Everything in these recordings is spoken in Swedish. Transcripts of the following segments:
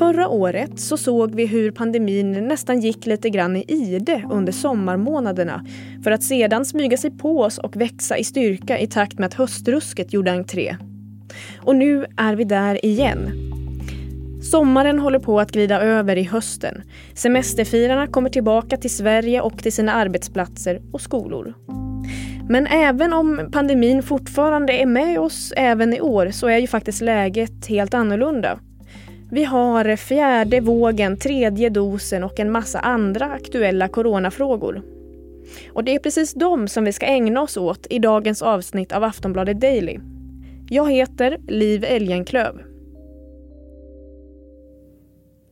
Förra året så såg vi hur pandemin nästan gick lite grann i ide under sommarmånaderna för att sedan smyga sig på oss och växa i styrka i takt med att höstrusket gjorde entré. Och nu är vi där igen. Sommaren håller på att glida över i hösten. Semesterfirarna kommer tillbaka till Sverige och till sina arbetsplatser och skolor. Men även om pandemin fortfarande är med oss även i år så är ju faktiskt läget helt annorlunda. Vi har fjärde vågen, tredje dosen och en massa andra aktuella coronafrågor. Och det är precis dem som vi ska ägna oss åt i dagens avsnitt av Aftonbladet Daily. Jag heter Liv Elgenklöv.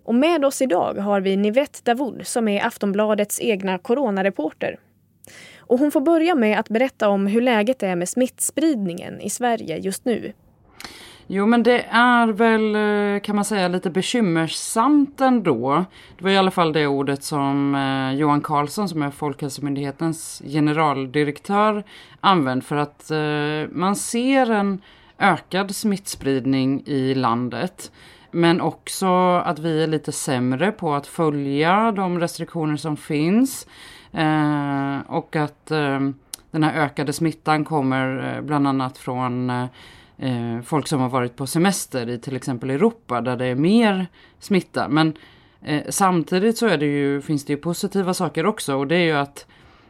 Och med oss idag har vi Nivette Davoud som är Aftonbladets egna coronareporter. Och hon får börja med att berätta om hur läget är med smittspridningen i Sverige just nu. Jo men det är väl eh, kan man säga lite bekymmersamt ändå. Det var i alla fall det ordet som eh, Johan Carlsson som är Folkhälsomyndighetens generaldirektör använt för att eh, man ser en ökad smittspridning i landet. Men också att vi är lite sämre på att följa de restriktioner som finns. Eh, och att eh, den här ökade smittan kommer eh, bland annat från eh, folk som har varit på semester i till exempel Europa där det är mer smitta. Men eh, samtidigt så är det ju, finns det ju positiva saker också och det är ju att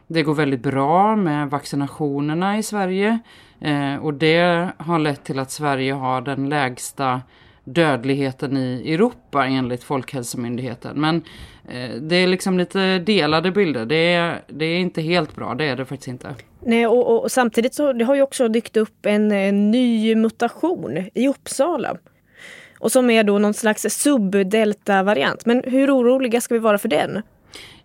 det går väldigt bra med vaccinationerna i Sverige. Eh, och det har lett till att Sverige har den lägsta dödligheten i Europa enligt Folkhälsomyndigheten. Men eh, det är liksom lite delade bilder. Det är, det är inte helt bra, det är det faktiskt inte. Nej, och, och samtidigt så det har ju också dykt upp en, en ny mutation i Uppsala. Och som är då någon slags subdelta-variant. Men hur oroliga ska vi vara för den?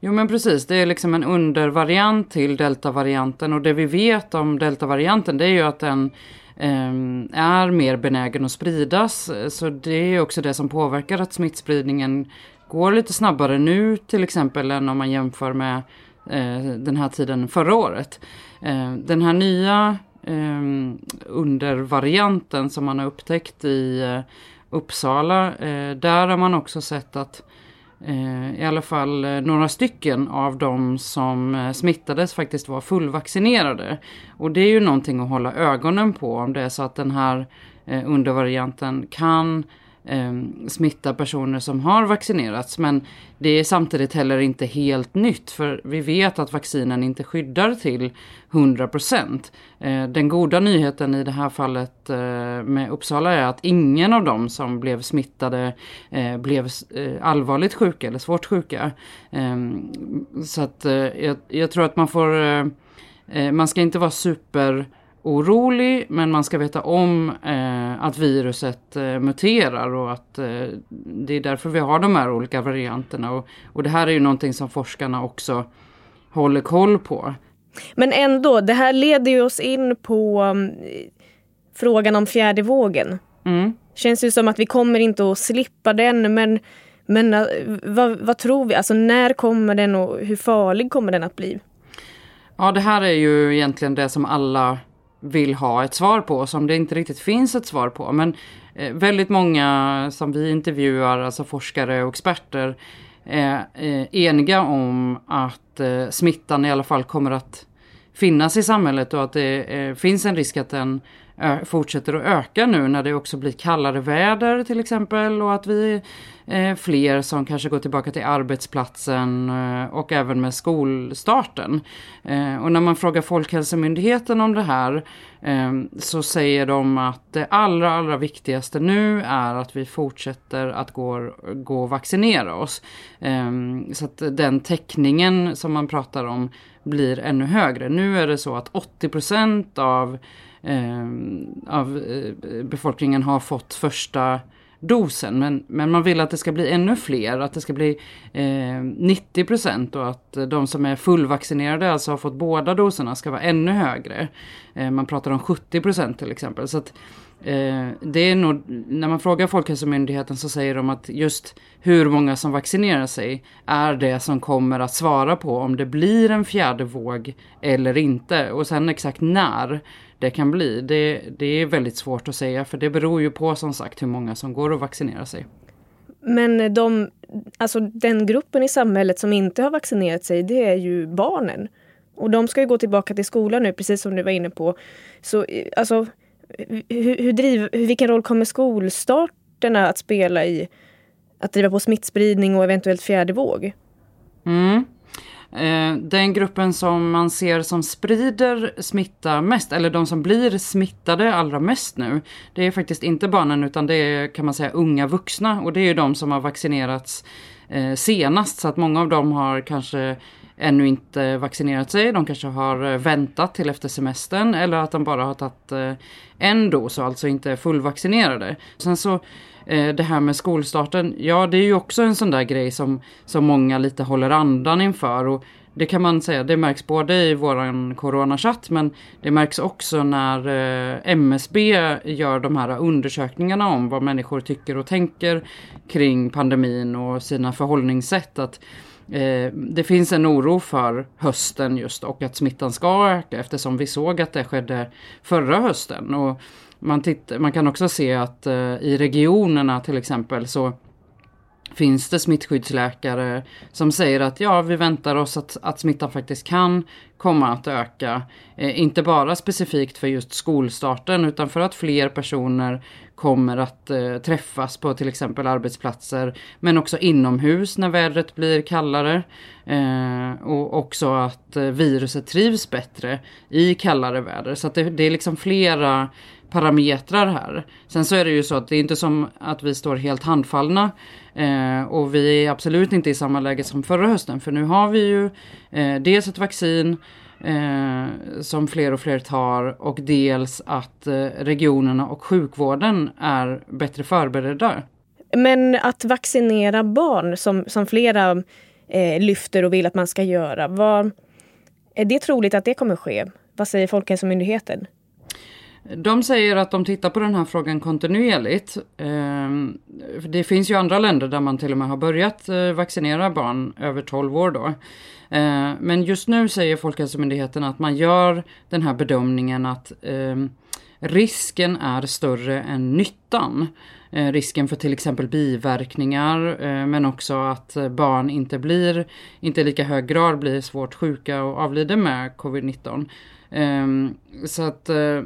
Jo men precis, det är liksom en undervariant till deltavarianten och det vi vet om deltavarianten det är ju att den Ehm, är mer benägen att spridas. Så det är också det som påverkar att smittspridningen går lite snabbare nu till exempel än om man jämför med eh, den här tiden förra året. Ehm, den här nya ehm, undervarianten som man har upptäckt i eh, Uppsala, eh, där har man också sett att Eh, i alla fall eh, några stycken av de som eh, smittades faktiskt var fullvaccinerade. Och det är ju någonting att hålla ögonen på om det är så att den här undervarianten kan eh, smitta personer som har vaccinerats. Men det är samtidigt heller inte helt nytt för vi vet att vaccinen inte skyddar till 100 procent. Eh, den goda nyheten i det här fallet eh, med Uppsala är att ingen av dem som blev smittade eh, blev eh, allvarligt sjuka eller svårt sjuka. Ehm, så att eh, jag, jag, tror att man får, eh, eh man ska inte vara super orolig men man ska veta om eh, att viruset eh, muterar och att eh, det är därför vi har de här olika varianterna. Och, och det här är ju någonting som forskarna också håller koll på. Men ändå, det här leder ju oss in på um, frågan om fjärde vågen. Mm. Känns ju som att vi kommer inte att slippa den men, men uh, vad, vad tror vi? Alltså när kommer den och hur farlig kommer den att bli? Ja det här är ju egentligen det som alla vill ha ett svar på som det inte riktigt finns ett svar på. Men eh, väldigt många som vi intervjuar, alltså forskare och experter, är eh, eniga om att eh, smittan i alla fall kommer att finnas i samhället och att det eh, finns en risk att den fortsätter att öka nu när det också blir kallare väder till exempel och att vi är fler som kanske går tillbaka till arbetsplatsen eh, och även med skolstarten. Eh, och när man frågar Folkhälsomyndigheten om det här så säger de att det allra, allra viktigaste nu är att vi fortsätter att gå, gå och vaccinera oss. Så att den täckningen som man pratar om blir ännu högre. Nu är det så att 80% av Eh, av eh, befolkningen har fått första dosen. Men, men man vill att det ska bli ännu fler, att det ska bli eh, 90 procent och att de som är fullvaccinerade, alltså har fått båda doserna, ska vara ännu högre. Eh, man pratar om 70 procent till exempel. Så att, eh, det är nog, när man frågar Folkhälsomyndigheten så säger de att just hur många som vaccinerar sig är det som kommer att svara på om det blir en fjärde våg eller inte. Och sen exakt när det kan bli. Det, det är väldigt svårt att säga för det beror ju på som sagt hur många som går och vaccinerar sig. Men de, alltså den gruppen i samhället som inte har vaccinerat sig, det är ju barnen. Och de ska ju gå tillbaka till skolan nu, precis som du var inne på. Så alltså, hur, hur driv, vilken roll kommer skolstarterna att spela i att driva på smittspridning och eventuellt fjärde våg? Mm. Eh, den gruppen som man ser som sprider smitta mest, eller de som blir smittade allra mest nu, det är faktiskt inte barnen utan det är kan man säga unga vuxna. Och det är ju de som har vaccinerats eh, senast. Så att många av dem har kanske ännu inte vaccinerat sig. De kanske har eh, väntat till efter semestern eller att de bara har tagit eh, en dos och alltså inte är fullvaccinerade. Sen så eh, det här med skolstarten, ja det är ju också en sån där grej som, som många lite håller andan inför. Och det kan man säga, det märks både i våran coronachatt men det märks också när MSB gör de här undersökningarna om vad människor tycker och tänker kring pandemin och sina förhållningssätt. Att eh, det finns en oro för hösten just och att smittan ska öka eftersom vi såg att det skedde förra hösten. Och man, titt- man kan också se att eh, i regionerna till exempel så finns det smittskyddsläkare som säger att ja, vi väntar oss att, att smittan faktiskt kan komma att öka. Eh, inte bara specifikt för just skolstarten utan för att fler personer kommer att eh, träffas på till exempel arbetsplatser men också inomhus när vädret blir kallare. Eh, och också att eh, viruset trivs bättre i kallare väder. Så det, det är liksom flera parametrar här. Sen så är det ju så att det är inte som att vi står helt handfallna eh, och vi är absolut inte i samma läge som förra hösten för nu har vi ju eh, dels ett vaccin eh, som fler och fler tar och dels att eh, regionerna och sjukvården är bättre förberedda. Men att vaccinera barn som, som flera eh, lyfter och vill att man ska göra, var, är det troligt att det kommer ske? Vad säger Folkhälsomyndigheten? De säger att de tittar på den här frågan kontinuerligt. Ehm, det finns ju andra länder där man till och med har börjat eh, vaccinera barn över 12 år då. Ehm, men just nu säger Folkhälsomyndigheten att man gör den här bedömningen att ehm, risken är större än nyttan. Eh, risken för till exempel biverkningar eh, men också att barn inte blir, inte i lika hög grad blir svårt sjuka och avlider med covid-19. Ehm, så att eh,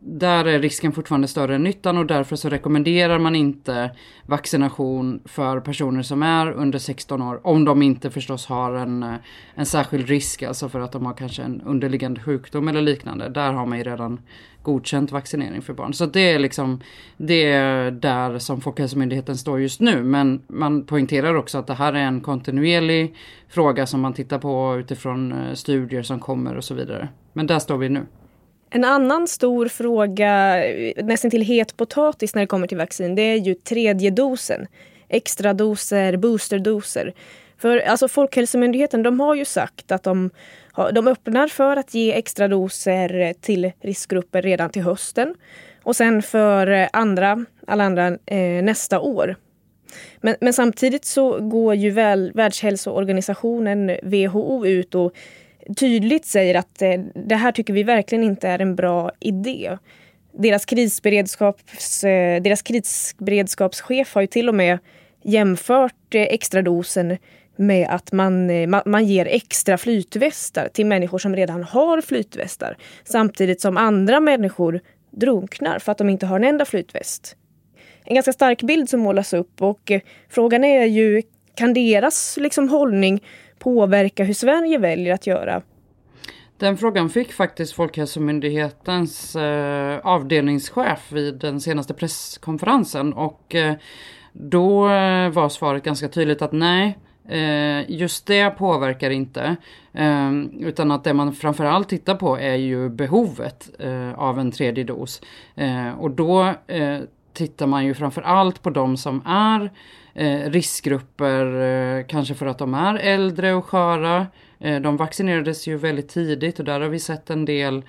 där är risken fortfarande större än nyttan och därför så rekommenderar man inte vaccination för personer som är under 16 år. Om de inte förstås har en, eh, en särskild risk, alltså för att de har kanske en underliggande sjukdom eller liknande. Där har man ju redan godkänt vaccinering för barn. Så det är liksom det är där som Folkhälsomyndigheten står just nu. Men man poängterar också att det här är en kontinuerlig fråga som man tittar på utifrån eh, studier som kommer och så vidare. Men där står vi nu. En annan stor fråga, nästan till het potatis när det kommer till vaccin, det är ju tredje dosen. Extra doser, boosterdoser. För alltså Folkhälsomyndigheten de har ju sagt att de, de öppnar för att ge extra doser till riskgrupper redan till hösten. Och sen för andra, alla andra eh, nästa år. Men, men, samtidigt så går ju väl Världshälsoorganisationen WHO ut och tydligt säger att eh, det här tycker vi verkligen inte är en bra idé. Deras, krisberedskaps, eh, deras krisberedskapschef har ju till och med jämfört eh, extradosen med att man, man ger extra flytvästar till människor som redan har flytvästar samtidigt som andra människor drunknar för att de inte har en enda flytväst. En ganska stark bild som målas upp och frågan är ju kan deras liksom hållning påverka hur Sverige väljer att göra? Den frågan fick faktiskt Folkhälsomyndighetens eh, avdelningschef vid den senaste presskonferensen och eh, då eh, var svaret ganska tydligt att nej, eh, just det påverkar inte. Eh, utan att det man framförallt tittar på är ju behovet av en tredje dos. och då tittar man ju framförallt på de som är eh, riskgrupper, eh, kanske för att de är äldre och sköra. Eh, de vaccinerades ju väldigt tidigt och där har vi sett en del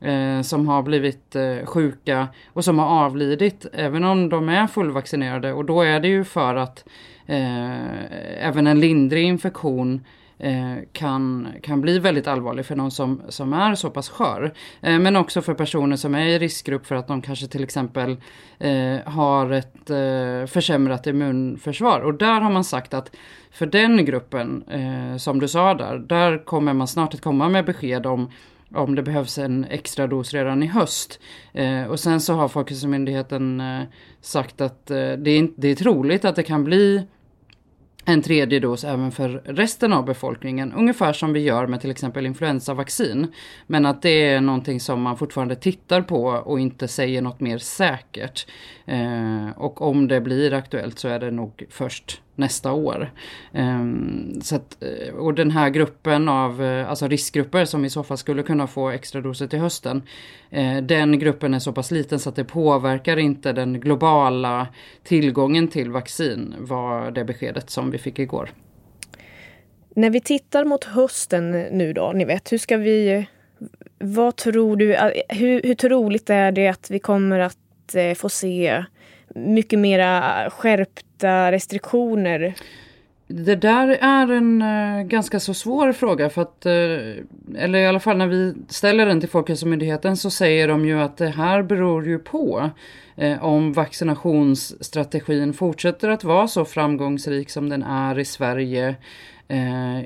eh, som har blivit eh, sjuka och som har avlidit även om de är fullvaccinerade och då är det ju för att eh, även en lindrig infektion Eh, kan, kan bli väldigt allvarlig för någon som, som är så pass skör. Eh, men också för personer som är i riskgrupp för att de kanske till exempel eh, har ett eh, försämrat immunförsvar. Och där har man sagt att för den gruppen, som du sa där, där kommer man snart att komma med besked om om det behövs en extra dos redan i höst. Eh, och sen så har Folkhälsomyndigheten eh, sagt att eh, det, är, det är troligt att det kan bli en tredje dos även för resten av befolkningen. Ungefär som vi gör med till exempel influensavaccin. Men att det är någonting som man fortfarande tittar på och inte säger något mer säkert. Eh, och om det blir aktuellt så är det nog först nästa år. Ehm, så att, eh, och den här gruppen av eh, alltså riskgrupper som i så fall skulle kunna få extra doser till hösten. Eh, den gruppen är så pass liten så att det påverkar inte den globala tillgången till vaccin var det beskedet som vi fick igår. När vi tittar mot hösten nu då, ni vet, hur ska vi... Vad tror du, hur, hur troligt är det att vi kommer att få se mycket mera skärpta restriktioner? Det där är en uh, ganska så svår fråga för att, uh, eller i alla fall när vi ställer den till Folkhälsomyndigheten så säger de ju att det här beror ju på uh, om vaccinationsstrategin fortsätter att vara så framgångsrik som den är i Sverige.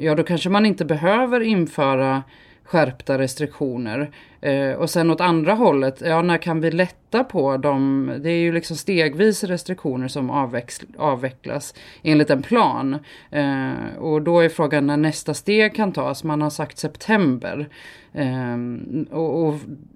ja, då kanske man inte behöver införa skärpta restriktioner. Eh, och sen åt andra hållet, ja när kan vi lätta på dem? Det är ju liksom stegvis restriktioner som avvecklas enligt en plan. Eh, och då är frågan när nästa steg kan tas. Man har sagt september. Eh, och, och,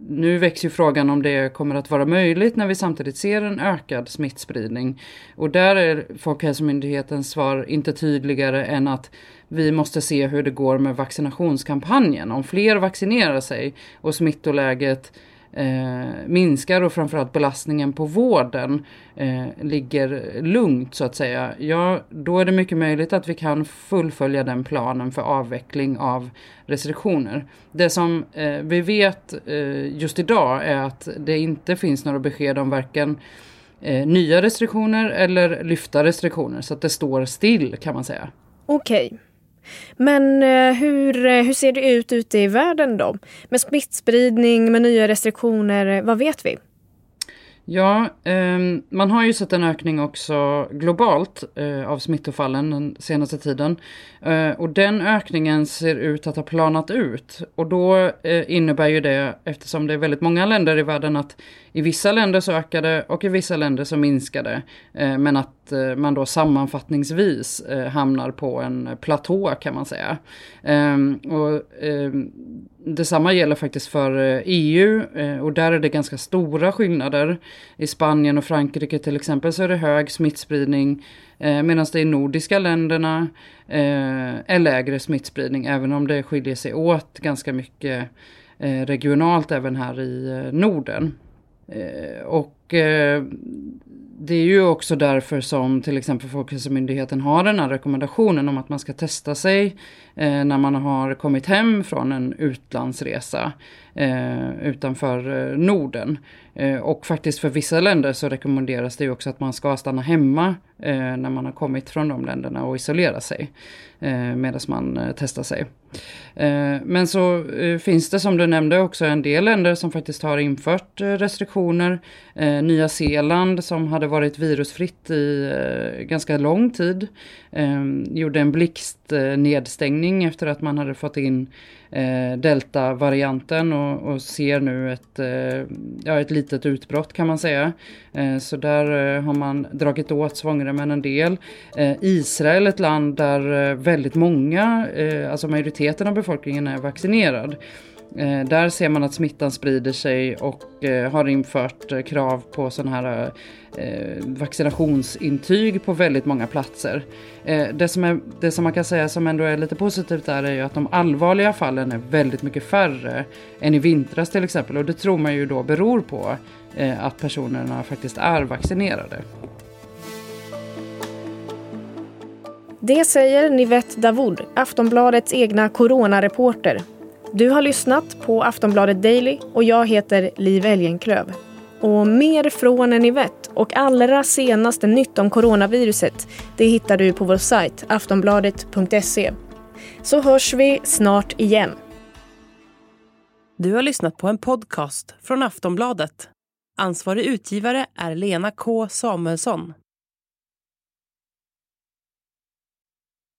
nu växer ju frågan om det kommer att vara möjligt när vi samtidigt ser en ökad smittspridning. Och där är Folkhälsomyndighetens svar inte tydligare än att vi måste se hur det går med vaccinationskampanjen. Om fler vaccinerar sig och smittoläget eh, minskar och framförallt belastningen på vården eh, ligger lugnt så att säga. Ja, då är det mycket möjligt att vi kan fullfölja den planen för avveckling av restriktioner. Det som eh, vi vet eh, just idag är att det inte finns några besked om varken eh, nya restriktioner eller lyfta restriktioner så att det står still kan man säga. Okej. Okay. Men eh, hur, eh, hur ser det ut ute i världen då? Med smittspridning, med nya restriktioner, vad vet vi? Ja, ehm, man har ju sett en ökning också globalt eh, av smittofallen den senaste tiden. Och den ökningen ser ut att ha planat ut. Och då innebär ju det, eftersom det är väldigt många länder i världen, att i vissa länder så ökade och i vissa länder så minskade. Eh, men att eh, man då sammanfattningsvis eh, hamnar på en platå kan man säga. Ehm, och ehm, Detsamma gäller faktiskt för EU och där är det ganska stora skillnader. I Spanien och Frankrike till exempel så är det hög smittspridning medan det i nordiska länderna är lägre smittspridning även om det skiljer sig åt ganska mycket regionalt även här i Norden. Eh, och eh, det är ju också därför som till exempel Folkhälsomyndigheten har den här rekommendationen om att man ska testa sig eh, när man har kommit hem från en utlandsresa eh, utanför eh, Norden. Eh, och faktiskt för vissa länder så rekommenderas det ju också att man ska stanna hemma eh, när man har kommit från de länderna och isolera sig eh, medan man eh, testar sig. Eh, men så eh, finns det som du nämnde också en del länder som faktiskt har infört eh, restriktioner. Eh, Nya Zeeland som hade varit virusfritt i ganska lång tid gjorde en blixtnedstängning efter att man hade fått in eh, delta-varianten och, och, ser nu ett, eh, ja, ett litet utbrott kan man säga. Eh, så där eh, har man dragit åt svångremmen en del. Eh, Israel, ett land där eh, väldigt många, eh, alltså majoriteten av befolkningen är vaccinerad. Eh, där ser man att smittan sprider sig och eh, har infört eh, krav på sådana här eh, vaccinationsintyg på väldigt många platser. Eh, det, som är, det som man kan säga som ändå är lite positivt där är ju att de allvarliga fallen är väldigt mycket färre än i vintras till exempel och det tror man ju då beror på eh, att personerna faktiskt är vaccinerade. Det säger Nivette Davoud, Aftonbladets egna coronareporter du har lyssnat på Aftonbladet Daily och jag heter Liv Elgenklöv. Och mer från Nivette och allra senaste nytt om coronaviruset det hittar du på vår sajt aftonbladet.se. Så hörs vi snart igen. Du har lyssnat på en podcast från Aftonbladet. Ansvarig utgivare är Lena K Samuelsson.